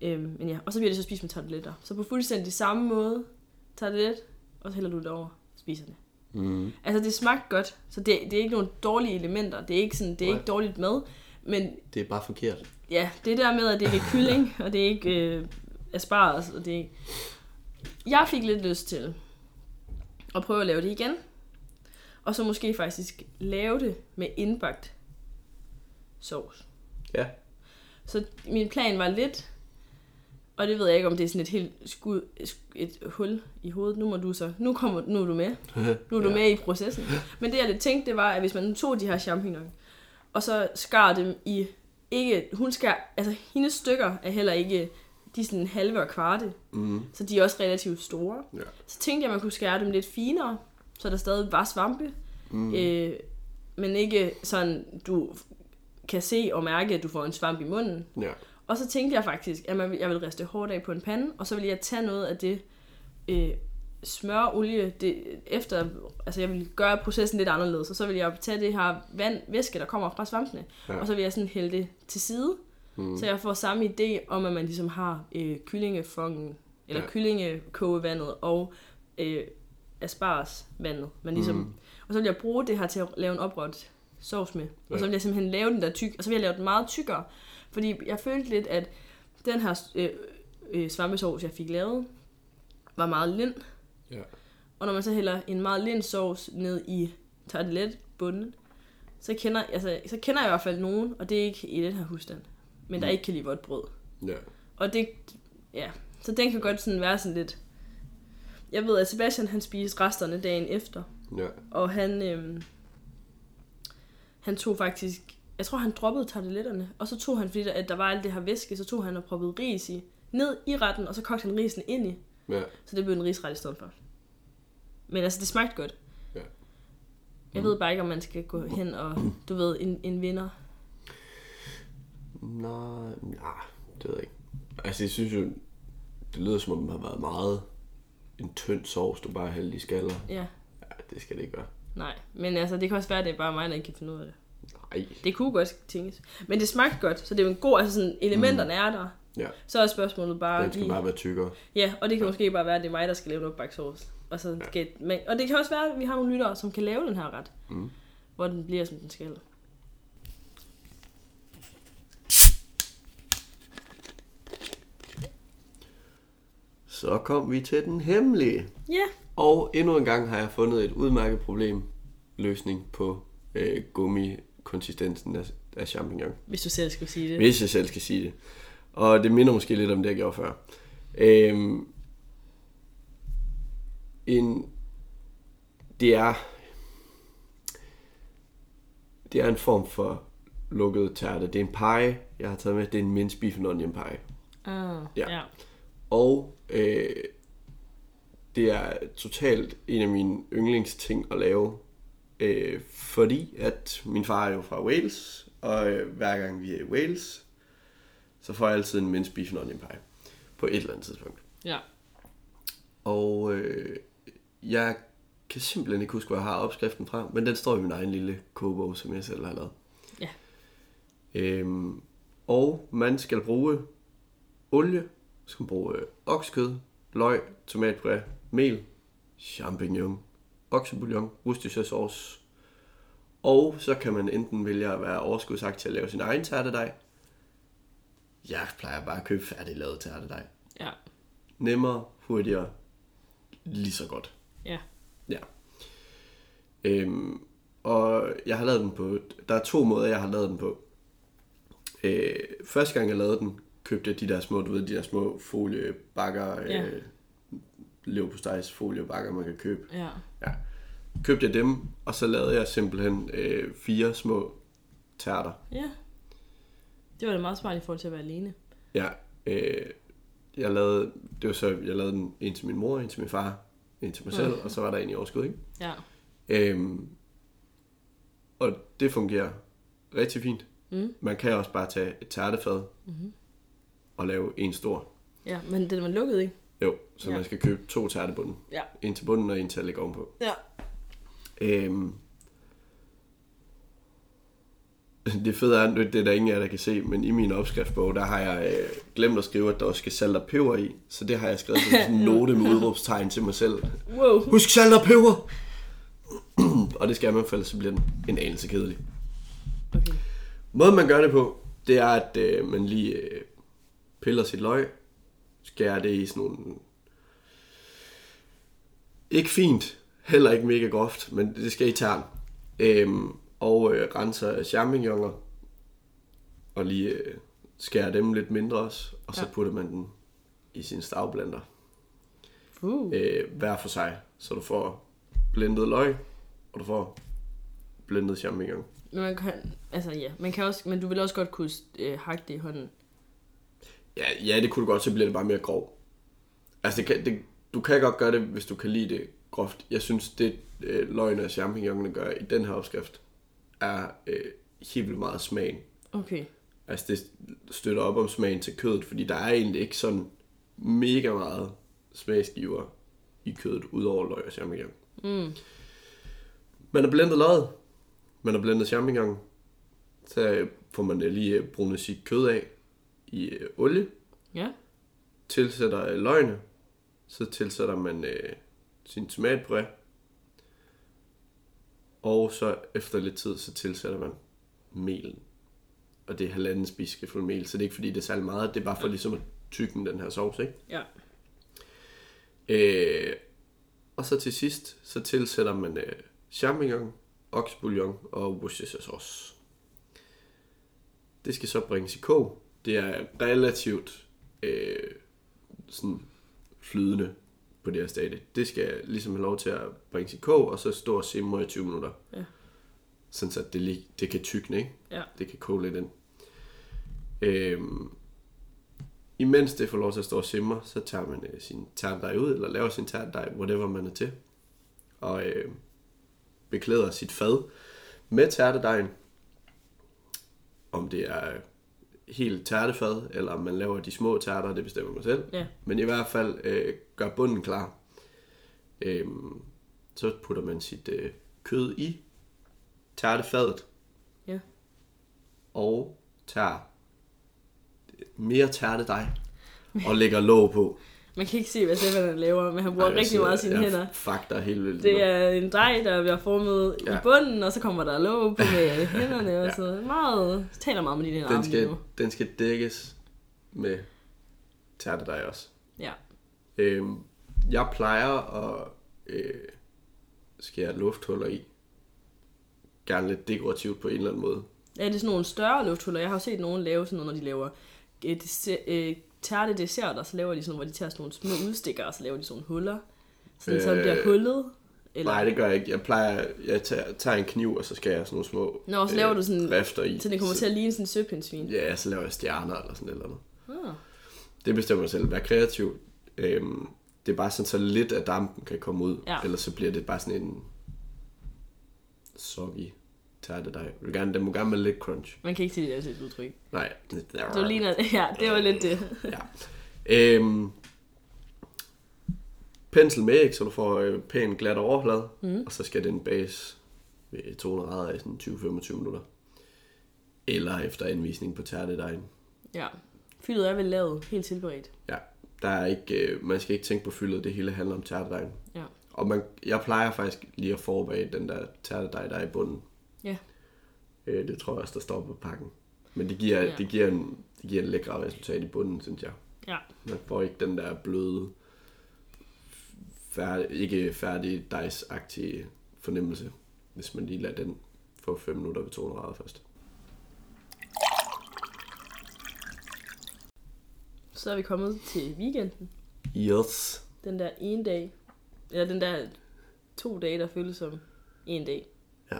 Øhm, men ja, og så bliver det så spist med tarteletter. Så på fuldstændig samme måde, tartelet, og så hælder du det over, spiser det. Mm. Altså det smagte godt, så det, det er ikke nogle dårlige elementer. Det er ikke, sådan, det er Nej. ikke dårligt mad, men Det er bare forkert. ja, det der med, at det ikke er kylling, og det er ikke øh, asparges, og det er... Jeg fik lidt lyst til at prøve at lave det igen. Og så måske faktisk lave det med indbagt sovs. Ja. Så min plan var lidt, og det ved jeg ikke, om det er sådan et helt skud, et hul i hovedet. Nu må du så, nu, kommer, nu er du med. Nu er du Ja. med i processen. Men det jeg lidt tænkte, det var, at hvis man nu tog de her champignon, og så skar dem i, ikke, hun skar, altså hendes stykker er heller ikke, de er sådan halve og kvarte, Mm. så de er også relativt store. Ja. Så tænkte jeg, at man kunne skære dem lidt finere, så der stadig var svampe, Mm. øh, men ikke sådan, du kan se og mærke, at du får en svamp i munden. Ja. Og så tænkte jeg faktisk, at man, jeg ville riste hårdt af på en pande, og så ville jeg tage noget af det øh, smør, olie, det, efter, altså jeg ville gøre processen lidt anderledes, og så ville jeg tage det her vand, væske, der kommer fra svampene, Ja. og så vil jeg sådan hælde det til side, Mm. så jeg får samme idé om, at man ligesom har øh, kyllingefongen, eller Ja. kyllingekogevandet og øh, aspargesvandet. Man ligesom, Mm. Og så vil jeg bruge det her til at lave en oprørt sovs med. Og Ja. så vil jeg simpelthen lave den der tyk, og så vil jeg lave den meget tykkere. Fordi jeg følte lidt, at den her øh, øh, svampesovs, jeg fik lavet, var meget lind. Ja. Og når man så hælder en meget lind sovs ned i tarteletbunden, så kender, altså, så kender jeg i hvert fald nogen, og det er ikke i den her husstand, men der Mm. ikke kan lide vådt brød. Ja. Og det, ja, så den kan godt sådan være sådan lidt... Jeg ved, at Sebastian han spiste resterne dagen efter, Ja. og han, øhm, han tog faktisk, jeg tror han droppede tarteletterne, og så tog han, fordi der, at der var alt det her væske, så tog han og proppede ris i, ned i retten, og så kogte han risene ind i, Ja. så det blev en risret i stedet for. Men altså, det smagte godt. Ja. Jeg ved bare ikke, om man skal gå hen og, du ved, en, en vinder. Nej, nej, det ved jeg ikke. Altså, jeg synes jo, det lyder som om, den har været meget en tynd sovs, du bare hælder i skaller. Ja, Ja, det skal det ikke være. nej. Men altså, det kan også være, at det er bare mig, der ikke kan finde ud af det. Nej. Det kunne godt tænkes. Men det smagte godt, så det er jo en god, altså sådan, elementerne er der. Ja, Så er spørgsmålet bare den skal bare være tykkere. Ja, og det kan måske bare være, at det er mig, der skal lave en opbagt sovs. Og, så skal, men, og det kan også være, at vi har nogle lyttere, som kan lave den her ret. Mm. Hvor den bliver, som den skal. Så kom vi til den hemmelige. Ja, Og endnu en gang har jeg fundet et udmærket problem løsning på øh, gummikonsistensen af, af champignon. hvis du selv skulle sige det. Hvis jeg selv skal sige det. Og det minder måske lidt om det, jeg gjorde før. Øhm, en, det er det er en form for lukket tærte. Det er en pie, jeg har taget med. Det er en mince beef and onion pie. Ah, Ja. ja. Og øh, det er totalt en af mine yndlingsting at lave. Øh, fordi at min far er jo fra Wales, og øh, hver gang vi er i Wales, så får jeg altid en mince beef and onion pie. På et eller andet tidspunkt. ja. Og øh, jeg kan simpelthen ikke huske, hvor jeg har opskriften fra, men den står i min egen lille kogebog, som jeg selv har lavet. Ja. Øhm, og man skal bruge olie, skal bruge øh, oksekød, løg, tomatpuré, mel, champignon, oksebouillon, Worcestershire sauce. Og så kan man enten vælge at være overskudsagt til at lave sin egen tærtedej. Jeg plejer bare at købe færdiglavet tærtedej. Ja. Nemmere, hurtigere, lige så godt. Ja. Ja. Øhm, og jeg har lavet den på, der er to måder, jeg har lavet den på. Øh, første gang jeg lavede den, købte jeg de der små, du ved, de der små foliebakker, Ja. øh, leverpostejs foliebakker, man kan købe. Ja. Ja. Købte jeg dem, og så lavede jeg simpelthen øh, fire små tærter. Ja. Det var da meget smart i forhold til at være alene. Ja, øh, jeg lavede, det var så, jeg lavede den en til min mor, en til min far, en til mig selv, og så var der en i overskud, ikke? Ja. Øhm, og det fungerer rigtig fint. Mm. Man kan også bare tage et tærtefad mm-hmm. og lave en stor. Ja, men den var lukket, ikke? Jo, så Ja. man skal købe to tærtebunden. Ja. En til bunden og en til at lægge ovenpå. Ja. Øhm, det fede er, det er der ingen af jer, der kan se, men i min opskriftsbog, der har jeg øh, glemt at skrive, at der også skal salt og peber i. Så det har jeg skrevet som sådan en note med udråbstegn til mig selv. Wow. Husk salt og peber! og det skal jeg i hvert fald, så bliver den en anelse kedelig. Okay. Måden man gør det på, det er, at øh, man lige øh, piller sit løg, skærer det i sådan nogle... Ikke fint, heller ikke mega groft, men det skal i tern. Øhm, og øh, renser champignoner, og lige øh, skærer dem lidt mindre også, og så Ja. putter man den i sin stavblender. Uh. Øh, hver for sig, så du får blendet løg, og du får blendet champignon. Men man kan, altså ja, man kan også, men du vil også godt kunne øh, hakke det i hånden. Ja, ja, det kunne du godt, så bliver det bare mere grov. Altså, det kan, det, du kan godt gøre det, hvis du kan lide det groft. Jeg synes, det øh, løgn og champignonerne gør i den her opskrift, er øh, helt vildt meget smagen. Okay. Altså, det støtter op om smagen til kødet, fordi der er egentlig ikke sådan mega meget smagsgiver i kødet, udover løg og champignon. Mm. Man har blendet løget, man har blendet champignon, så øh, får man lige øh, brunet sit kød af i øh, olie, Ja. tilsætter løgene, så tilsætter man øh, sin tomatpuré, Og så efter lidt tid, så tilsætter man melen. Og det er halvanden spiseskefuld mel, så det er ikke fordi, det er særlig meget. Det er bare for ligesom at tykke den her sovs, ikke? Ja. Øh, og så til sidst, så tilsætter man øh, champignon, oksbouillon og Worcestershire sauce. Det skal så bringes i kog. Det er relativt øh, sådan flydende på det her stadie. Det skal ligesom have lov til at bringes i kog, og så stå og simre i 20 minutter. Ja. Sådan så det, lige- det kan tykne, ikke? Ja. Det kan koge lidt ind. Øhm, imens det får lov til at stå og simre, så tager man øh, sin terndej ud, eller laver sin terndej, whatever man er til. Og øh, beklæder sit fad med tærtedejen. Om det er helt tærtefad, eller om man laver de små tærter, det bestemmer man selv. Ja. Men i hvert fald øh, gør bunden klar. Øhm, så putter man sit øh, kød i tærtefadet. Ja. Og tager mere tærtedej og lægger låg på. Man kan ikke se, hvad Stefan laver, men han bruger Ej, rigtig sidder- meget sine jeg hænder. Fuck dig helt vildt. Det er en drej, der bliver formet ja. Ja. i bunden, og så kommer der låg på med hænderne og så meget, taler meget med dine den arme lige skal, nu. den skal dækkes med tærtedej også. Ja. Øhm, jeg plejer at øh, skære lufthuller i. Gerne lidt dekorativt på en eller anden måde. Er det sådan nogle større lufthuller? Jeg har set nogen lave sådan noget, når de laver dessert, øh, tærte desserter, så laver de sådan, hvor de tager sådan nogle små udstikker, og så laver de sådan nogle huller. Sådan, øh, så det bliver Øh, hullet. Eller... Nej, det gør jeg ikke. Jeg plejer, jeg tager, tager en kniv, og så skærer jeg sådan nogle små Nå, så laver du sådan- rifter i. Så det kommer Så- til at ligne sådan en søpindsvin. Ja, så laver jeg stjerner eller sådan et eller andet. Ah. Det bestemmer jeg selv. Vær kreativ. Øhm, det er bare sådan, så lidt af dampen kan komme ud. Ja. Ellers så bliver det bare sådan en soggy tærtedej. Jeg vil gerne, den må gerne være lidt crunch. Man kan ikke se det der til et udtryk. Nej. Du ligner, ja, det var lidt det. Ja. Øhm, pensel med æg, så du får øh, pæn glat overflade. Mm. Og så skal den bages ved 200 grader i sådan 20-25 minutter. Eller efter anvisning på tærtedejen. Ja. Fyldet er vel lavet, helt tilberedt. Ja, der er ikke, øh, man skal ikke tænke på fyldet, det hele handler om tærtedejen. Ja. Og man, jeg plejer faktisk lige at forbage den der tærtedej, der er i bunden. Ja. Øh, det tror jeg også, der står på pakken. Men det giver, Ja. det giver, en, det giver en lækre resultat i bunden, synes jeg. Ja. Man får ikke den der bløde, færdig, ikke færdig dejsagtige fornemmelse, hvis man lige lader den få 5 minutter ved 200 grader først. Så er vi kommet til weekenden. Yes. Den der ene dag. Eller den der to dage, der føles som en dag. Ja.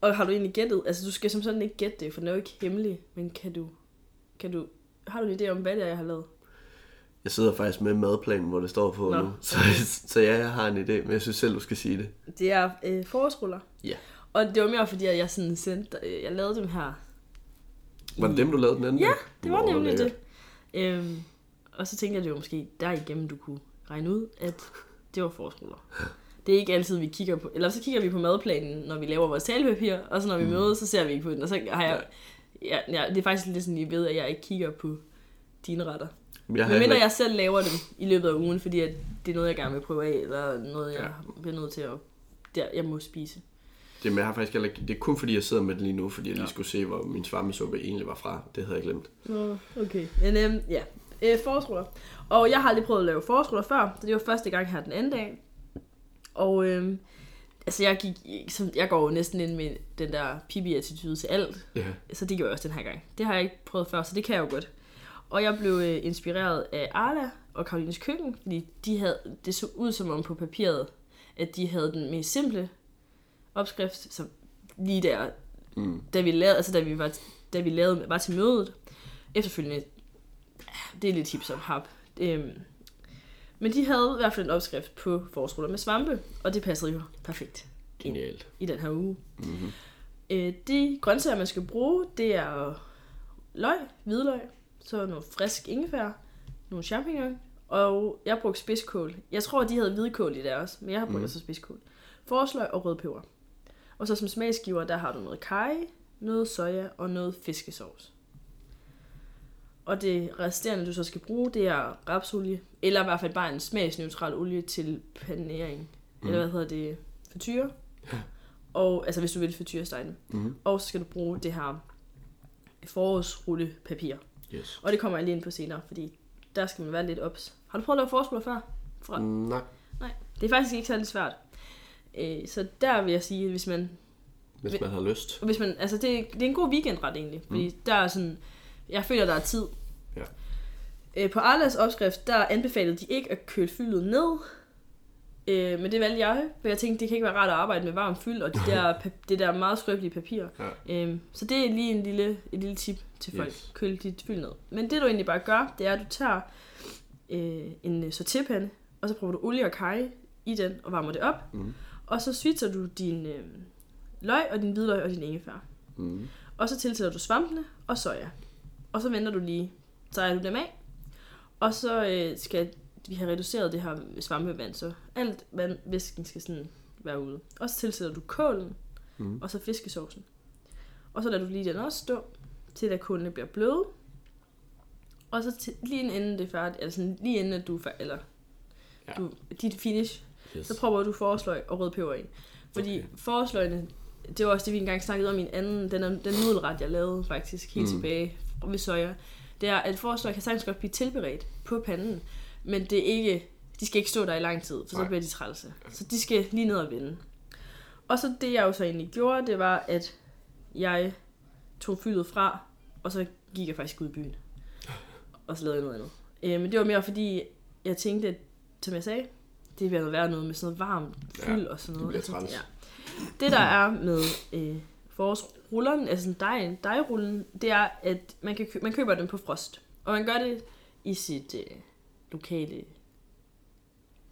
Og har du egentlig gættet? Altså, du skal som sådan ikke gætte det, for den er jo ikke hemmelig. Men kan du... Kan du har du en idé om, hvad det er, jeg har lavet? Jeg sidder faktisk med madplanen, hvor det står på Nå, nu. Så, så ja, jeg har en idé, men jeg synes selv, du skal sige det. Det er øh, forårsruller. Ja. Og det var mere fordi, at jeg sådan sendte... Øh, jeg lavede dem her. Var det dem, du lavede den anden? Ja, det var Nå, nemlig det. Øhm, og så tænkte jeg, at det var måske derigennem, du kunne regne ud, at det var forårsruller. Det er ikke altid, vi kigger på... Eller så kigger vi på madplanen, når vi laver vores talepapir, og så når vi Mm. mødes, så ser vi ikke på den. Og så har jeg... Ja, ja, det er faktisk lidt sådan, I ved, at jeg ikke kigger på dine retter. Men jeg Men mindre jeg selv laver dem i løbet af ugen, fordi at det er noget, jeg gerne vil prøve af, eller noget, jeg bliver nødt til at... Der, jeg må spise. Det, men jeg har faktisk heller det er kun fordi, jeg sidder med den lige nu, fordi jeg lige skulle se, hvor min svarmesuppe egentlig var fra. Det havde jeg glemt. Nå, okay. Men øhm, ja, øh, forårsruller. Og jeg har aldrig prøvet at lave forårsruller før, så det var første gang her den anden dag. Og øhm, altså jeg gik, som, jeg går jo næsten ind med den der pibi-attitude til alt. Ja. Så det gjorde jeg også den her gang. Det har jeg ikke prøvet før, så det kan jeg jo godt. Og jeg blev øh, inspireret af Arla og Karolines Køkken, fordi de havde, det så ud som om på papiret, at de havde den mest simple opskrift, som lige der, Mm. da vi lavede, altså da vi var, da vi lavede, var til mødet. Efterfølgende, det er lidt hip som hap. Øhm, men de havde i hvert fald en opskrift på forårsruller med svampe, og det passede jo perfekt Genialt. i den her uge. Mm-hmm. Øh, de grøntsager, man skal bruge, det er løg, hvidløg, så noget frisk ingefær, nogle champignon, og jeg brugte spidskål. Jeg tror, de havde hvidkål i deres, men jeg har brugt mm. så spidskål. Forsløg og rødpeber. Og så som smagsgiver, der har du noget kaj, noget soja og noget fiskesauce. Og det resterende, du så skal bruge, det er rapsolie, eller i hvert fald bare en smagsneutral olie til panering. Mm. Eller hvad hedder det? Frityre. Og, altså hvis du vil frityrestege den. Mhm. Og så skal du bruge det her forårsrullepapir. Yes. Og det kommer jeg lige ind på senere, fordi der skal man være lidt ops. Har du prøvet at lave forårsruller før? Fra? Nej, Nej, det er faktisk ikke særlig svært. Øh, så der vil jeg sige, hvis man hvis man har lyst. hvis man, altså det, det er en god weekendret egentlig, fordi mm. der er sådan, jeg føler, der er tid. Ja. Øh, på Arlas opskrift, der anbefalede de ikke at køle fyldet ned, øh, men det valgte jeg, for jeg tænkte, det kan ikke være rart at arbejde med varmt fyld, og det der, det der meget skrøbelige papir. Ja. Øh, så det er lige en lille, et lille tip til folk, Yes. køl dit fyld ned. Men det du egentlig bare gør, det er, at du tager øh, en øh, sortépande, og så prøver du olie og kaj i den, og varmer det op, Mhm. og så switcher du din øh, løg og din hvidløg og din ingefær. Mm. Og så tilsætter du svampene og soja. Og så venter du lige, så er du dem af. Og så øh, skal vi have reduceret det her svampevand, så alt vand, væsken skal sådan være ude. Og så tilsætter du kålen, Mhm. og så fiskesaucen. Og så lader du lige den også stå, til at kålene bliver bløde. Og så til, lige inden det er færdigt, eller sådan, lige inden at du er eller Ja. du, dit finish, Yes. så prøver du forårsløg og rød peber i. Fordi Okay. forårsløgene, det var også det, vi engang snakkede om i en anden, den, den nudelret, jeg lavede faktisk helt Mm. mm. tilbage ved soja. Det er, at forårsløg kan sagtens godt blive tilberedt på panden, men det er ikke, de skal ikke stå der i lang tid, for Nej. så bliver de trælse. Så de skal lige ned og vende. Og så det, jeg jo så egentlig gjorde, det var, at jeg tog fyldet fra, og så gik jeg faktisk ud i byen. Og så lavede jeg noget andet. Øh, men det var mere fordi, jeg tænkte, at, som jeg sagde, det bliver noget værd noget med sådan noget varmt fyld Ja, og sådan det noget. bliver Altså, træls. ja. Det der er med øh, forårsrulleren, altså sådan dej, dejrullen, det er, at man, kan kø- man køber den på frost. Og man gør det i sit øh, lokale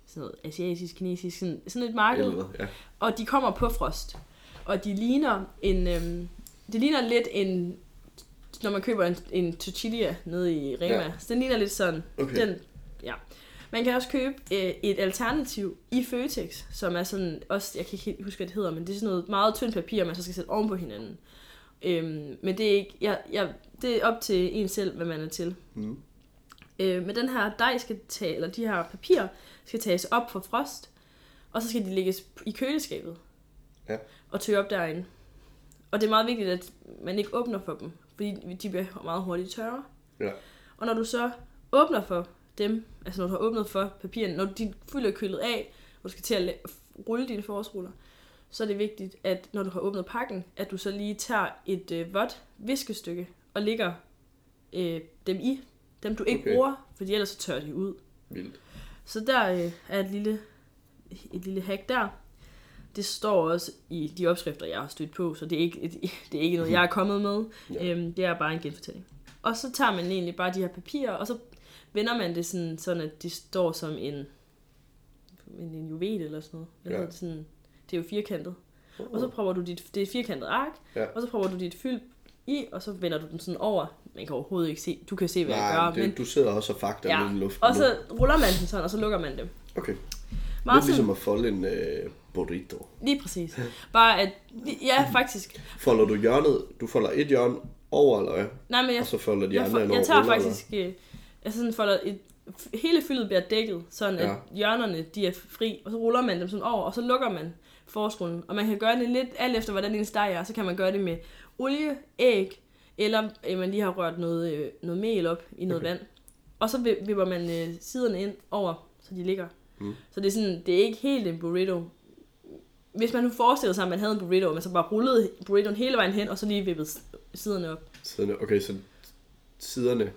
sådan noget asiatisk, kinesisk, sådan, sådan et marked. Ja. Og de kommer på frost. Og de ligner en... Øhm, det ligner lidt en... Når man køber en, en tortilla nede i Rema. Ja. Så den ligner lidt sådan. Okay. Den, ja. Man kan også købe øh, et alternativ i Føtex, som er sådan, også, jeg kan ikke helt huske, hvad det hedder, men det er sådan noget meget tyndt papir, man så skal sætte oven på hinanden. Øhm, men det er, ikke, jeg, jeg, det er op til en selv, hvad man er til. Mm. Øh, men den her dej skal tage, eller de her papirer, skal tages op fra frost, og så skal de lægges i køleskabet. Ja. Og tø op derinde. Og det er meget vigtigt, at man ikke åbner for dem, fordi de bliver meget hurtigt tørre. Ja. Og når du så åbner for dem, altså når du har åbnet for papirerne, når din fylder er kølet af, og du skal til at rulle dine forårsruller, så er det vigtigt, at når du har åbnet pakken, at du så lige tager et øh, vådt viskestykke og lægger øh, dem i. Dem du ikke Okay. bruger, fordi ellers så tørrer de ud. Vildt. Så der øh, er et lille, et lille hack der. Det står også i de opskrifter, jeg har stødt på, så det er ikke, et, det er ikke noget, jeg er kommet med. Ja. Øhm, det er bare en genfortælling. Og så tager man egentlig bare de her papirer, og så vender man det sådan, sådan at de står som en, en, en juvel eller sådan noget. Hvad Ja. hedder det, sådan, det er jo firkantet. Og så prøver du dit, det er et firkantet ark, Ja. og så prøver du dit fyld i, og så vender du den sådan over. Man kan overhovedet ikke se, du kan se, hvad jeg Nej, gør, det, men du sidder også og fakter Ja, i luften og så ruller man den sådan, og så lukker man dem. Okay. Meget Lidt ligesom at folde en øh, burrito. lige præcis. Bare at, ja faktisk. Folder du hjørnet, du folder et hjørne over, eller hvad? Nej, men jeg, Og så folder de jeg, andre jeg over tager ruller, faktisk, øh, jeg sådan folder et, hele fyldet bliver dækket, sådan at Ja. hjørnerne de er fri, og så ruller man dem sådan over, og så lukker man forårsrullen. Og man kan gøre det lidt alt efter, hvordan din steg er, så kan man gøre det med olie, æg, eller øh, man lige har rørt noget, øh, noget mel op i noget Okay. vand. Og så vi- vipper man øh, siderne ind over, så de ligger. Mm. Så det er, sådan, det er ikke helt en burrito. Hvis man nu forestillede sig, at man havde en burrito, og man så bare rullede burritoen hele vejen hen, og så lige vippede siderne op. Siderne. Okay, så siderne.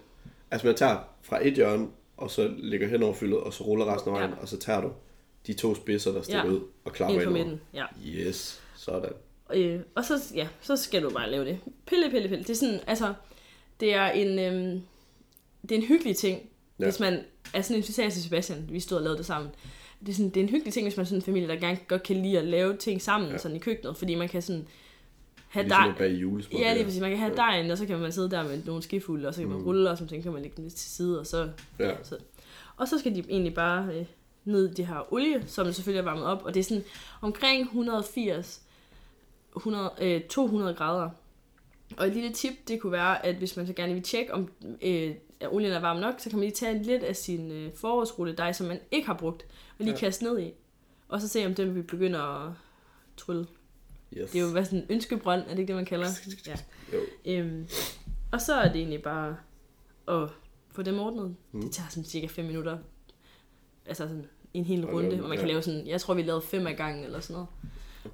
Altså man tager fra et hjørne, og så ligger hen over fyldet, og så ruller resten af vejen, Ja. og så tager du de to spidser, der stikker Ja. ud, og klapper Ind på midten, ja. Yes, sådan. Øh, og så, ja, så skal du bare lave det. Pille, pille, pille. Det er sådan, altså, det er en, øhm, det er en hyggelig ting, Ja. hvis man er sådan en til Sebastian, vi stod og lavede det sammen. Det er, sådan, det er en hyggelig ting, hvis man er sådan en familie, der gerne godt kan lide at lave ting sammen ja. sådan i køkkenet, fordi man kan sådan have Ligesom dej. at bage julesmør. Ja, lige præcis. Man kan have Ja. dejen, og så kan man sidde der med nogle skifulde, og så kan man Mm. rulle, og så kan man lægge dem lidt til side, og så Ja. og så skal de egentlig bare øh, ned i det her olie, som selvfølgelig er varmet op, og det er sådan omkring 180 100, øh, 200 grader. Og et lille tip, det kunne være, at hvis man så gerne vil tjekke, om øh, at olien er varm nok, så kan man lige tage lidt af sin øh, forårsrulledej, som man ikke har brugt, og lige ja. kaste ned i. Og så se, om den vil begynde at trylle. Yes. Det er jo hvad sådan en ønskebrønd, er det ikke det, man kalder? Ja. Jo. Øhm, og så er det egentlig bare at få dem ordnet. Mm. Det tager sådan cirka 5 minutter. Altså sådan en hel Og runde, lave- og man kan ja. lave sådan, jeg tror vi lavede fem af gangen eller sådan noget.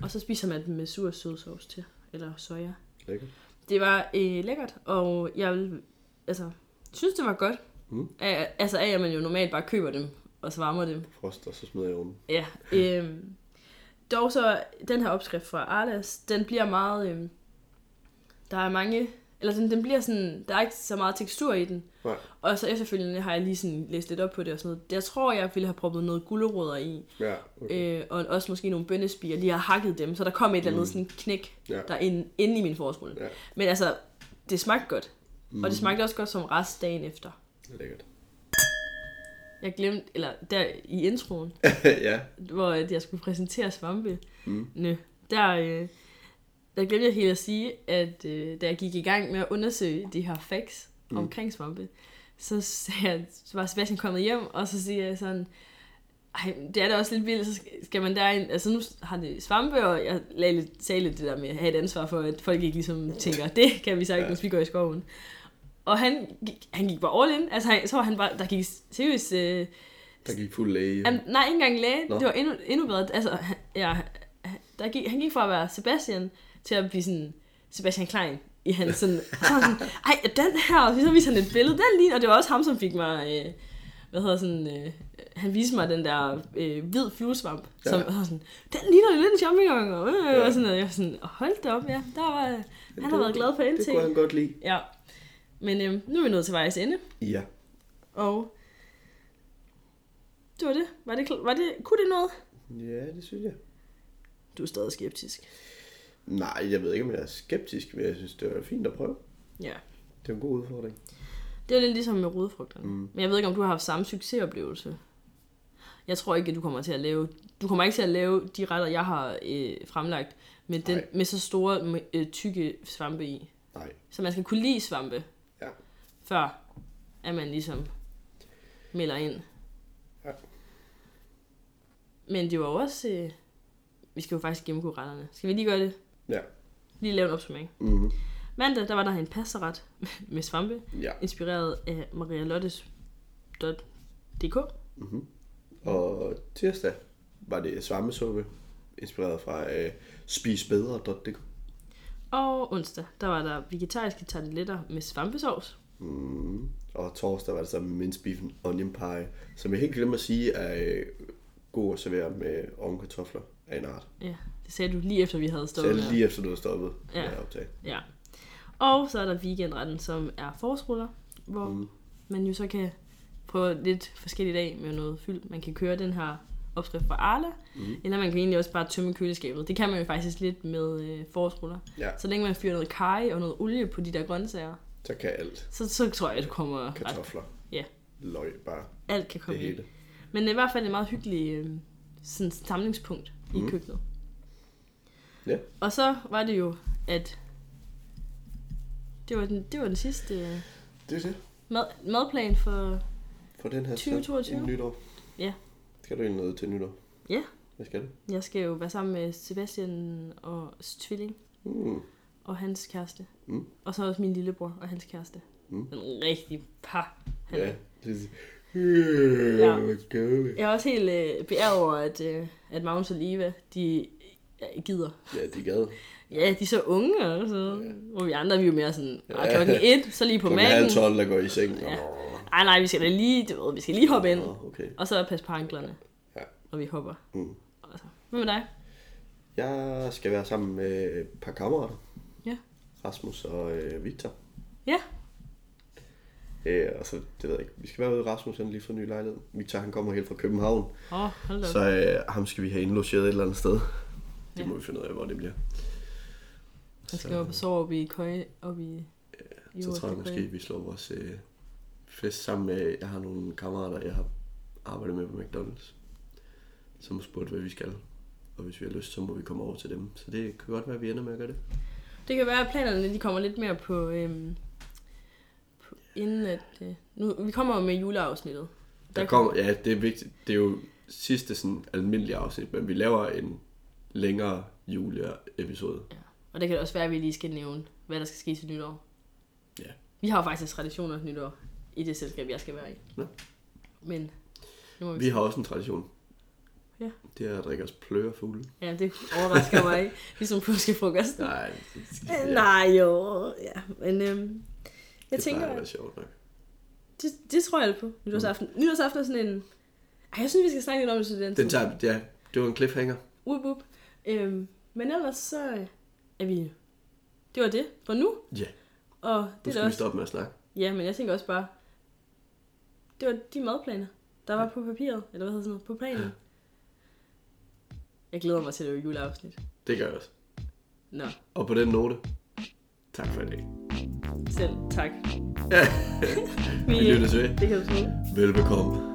Og så spiser man dem med sur sødsovs til, eller soja. Lækkert. Det var øh, lækkert, og jeg vil, altså, synes det var godt. Mm. Af, altså af, at man jo normalt bare køber dem, og så varmer dem. Frost, og så smider jeg i ovnen. Ja. Øhm, dog så, den her opskrift fra Arlas, den bliver meget, øhm, der er mange, eller den, den bliver sådan, der er ikke så meget tekstur i den. Nej. Og så efterfølgende har jeg lige sådan læst lidt op på det og sådan noget. Jeg tror, jeg ville have proppet noget gulerødder i, Ja, okay. øh, og også måske nogle bønnespiger, lige har hakket dem, så der kom et eller andet sådan knæk, Ja. der er inde, inde i min forårsrulle. Ja. Men altså, det smagte godt. Mm. Og det smagte også godt som rest dagen efter. Lækkert. Jeg glemte, eller der i introen, ja. hvor at jeg skulle præsentere svampe. Mm. Nø, der, øh, der glemte jeg helt at sige, at øh, da jeg gik i gang med at undersøge de her facts mm. omkring svampe, så, sagde jeg, så var Sebastian kommet hjem, og så siger jeg sådan, ej, det er da også lidt vildt, så skal- man derind, altså nu har det svampe, og jeg lagde lidt, sagde lidt det der med at have et ansvar for, at folk ikke ligesom tænker, det kan vi sagtens, ja. vi går i skoven. Og han, gik- han gik bare all in, altså han, så var han bare, der gik seriøst, øh, Der gik fuld læge. Jamen, nej, ikke engang læge. Nå. Det var endnu, endnu bedre. Altså, han- ja, der gik, han gik fra at være Sebastian til at blive sådan Sebastian Klein i hans sådan, sådan, ej, den her, og så viste han et billede, den lige, og det var også ham, som fik mig, øh, hvad hedder sådan, øh, han viste mig den der øh, hvid fluesvamp, Ja. som var sådan, den ligner lidt en champignon, og, øh, Ja. og sådan noget. Jeg var sådan, hold da op, ja, der var, han har været glad for Det NT. kunne han godt lide. Ja, men øh, nu er vi nået til vejs ende, Ja. og det var det. Var det, var det kunne det noget? Ja, det synes jeg. Du er stadig skeptisk. Nej, jeg ved ikke, om jeg er skeptisk, men jeg synes, det var fint at prøve. Ja. Det er en god udfordring. Det er lidt ligesom med rodefrugterne. Mm. Men jeg ved ikke, om du har haft samme succesoplevelse. Jeg tror ikke, at du kommer til at lave... Du kommer ikke til at lave de retter, jeg har øh, fremlagt, med, den, Nej. med så store, øh, tykke svampe i. Nej. Så man skal kunne lide svampe. Før at man ligesom melder ind. Ja. Men det var jo også... Øh, vi skal jo faktisk gennemgå retterne. Skal vi lige gøre det? Ja. Lige lave en opsummering. Mm-hmm. Mandag, der var der en pastaret med svampe, Ja. inspireret af Maria Lottes .dk. Mm-hmm. Og tirsdag var det svampesuppe, inspireret fra øh, spisbedre.dk. Og onsdag, der var der vegetariske tarteletter med svampesovs. Mm. Og torsdag var det så and onion pie, som jeg helt glemmer at sige er øh, god at servere med ovenkartofler af en art. Ja, det sagde du lige efter, vi havde jeg her. lige efter du har stoppet Ja. med at optage. Ja. Og så er der weekendretten, som er forårsruller, hvor. Mm. man jo så kan prøve lidt forskelligt af med noget fyld. Man kan køre den her opskrift fra Arla, mm. eller man kan egentlig også bare tømme køleskabet. Det kan man jo faktisk lidt med øh, forårsruller. Ja, Så længe man fyrer noget kaj og noget olie på de der grøntsager, så kan alt. så, så tror jeg, at du kommer ret. Kartofler. Ja. Løg, bare Alt kan det komme i. hele. Men i hvert fald et meget hyggeligt øh, sådan samlingspunkt i Mhm. køkkenet. Ja. Og så var det jo, at det var den, det var den sidste øh, Det er det. mad, madplan for... For den her 2022. inden nytår. Ja. Skal du egentlig noget til nytår? Ja. Hvad skal du? Jeg skal jo være sammen med Sebastian og tvilling Mm. Og hans kæreste. Mm. Og så også min lillebror og hans kæreste. Mm. En rigtig par. Han Ja. Det er... Ja. Vi? Jeg er også helt øh, beæret over, at, øh, at Magnus og Liva, de ja, gider. Ja, de gad. Ja, de er så unge og så. Ja. Hvor vi andre, vi er jo mere sådan, ja. klokken et, så lige på Klokken halv. 12, der går i seng. Ja. Ej, nej, vi skal da lige, du ved, vi skal lige hoppe ind. Okay. Og så passe på anklerne. Ja. Og vi hopper. Mm. Altså. Hvad med dig? Jeg skal være sammen med et par kammerater. Ja. Rasmus og øh, Victor. Ja. Øh, og så, det ved jeg ikke. Vi skal være ude Rasmus, han lige fået en ny lejlighed. Victor, han kommer helt fra København. Åh, oh, hold da. Så øh, ham skal vi have indlogeret et eller andet sted. Det Ja. må vi finde ud af, hvor det bliver. Han skal op og sove op i køje, op i... i Så tror jeg måske, vi slår vores øh, fest sammen med... Jeg har nogle kammerater, jeg har arbejdet med på McDonald's. Som har spurgt, hvad vi skal. Og hvis vi har lyst, så må vi komme over til dem. Så det kan godt være, at vi ender med at gøre det. Det kan være, at planerne de kommer lidt mere på... Øhm, på inden at... Øh, nu, vi kommer jo med juleafsnittet. Der kommer, ja, det er vigtigt. Det er jo sidste sådan almindelige afsnit, men vi laver en længere juleepisode. Og det kan også være, at vi lige skal nævne, hvad der skal ske til nytår. Ja. Vi har jo faktisk traditioner nytår i det selskab, jeg skal være i. Nå. Men nu må vi, Vi har også en tradition. Ja. Det er at drikke os plørefugle. Ja, det overrasker mig ikke. Ligesom påskefrokost. Nej, Ja. Nej, jo. Ja, men øhm, jeg det tænker, at være sjovt nok. det, det tror jeg på. Nytårsaften. Mm. Nytårsaften er sådan en... Ej, jeg synes, vi skal snakke lidt om det til den Den tager, ja, det var en cliffhanger. Up, up. Øhm, men ellers så øh, er vi... Det var det for nu. Ja, Og nu det er skal vi også... stoppe med at snakke. Ja, men jeg tænker også bare... Det var de madplaner, der var på papiret. Eller hvad hedder sådan noget? På planen. Jeg glæder mig til det juleafsnit. Det gør jeg også. Nå, Og på den note, tak for i dag. selv tak. Vi lyttes ved. Det kan du tro. Velbekomme.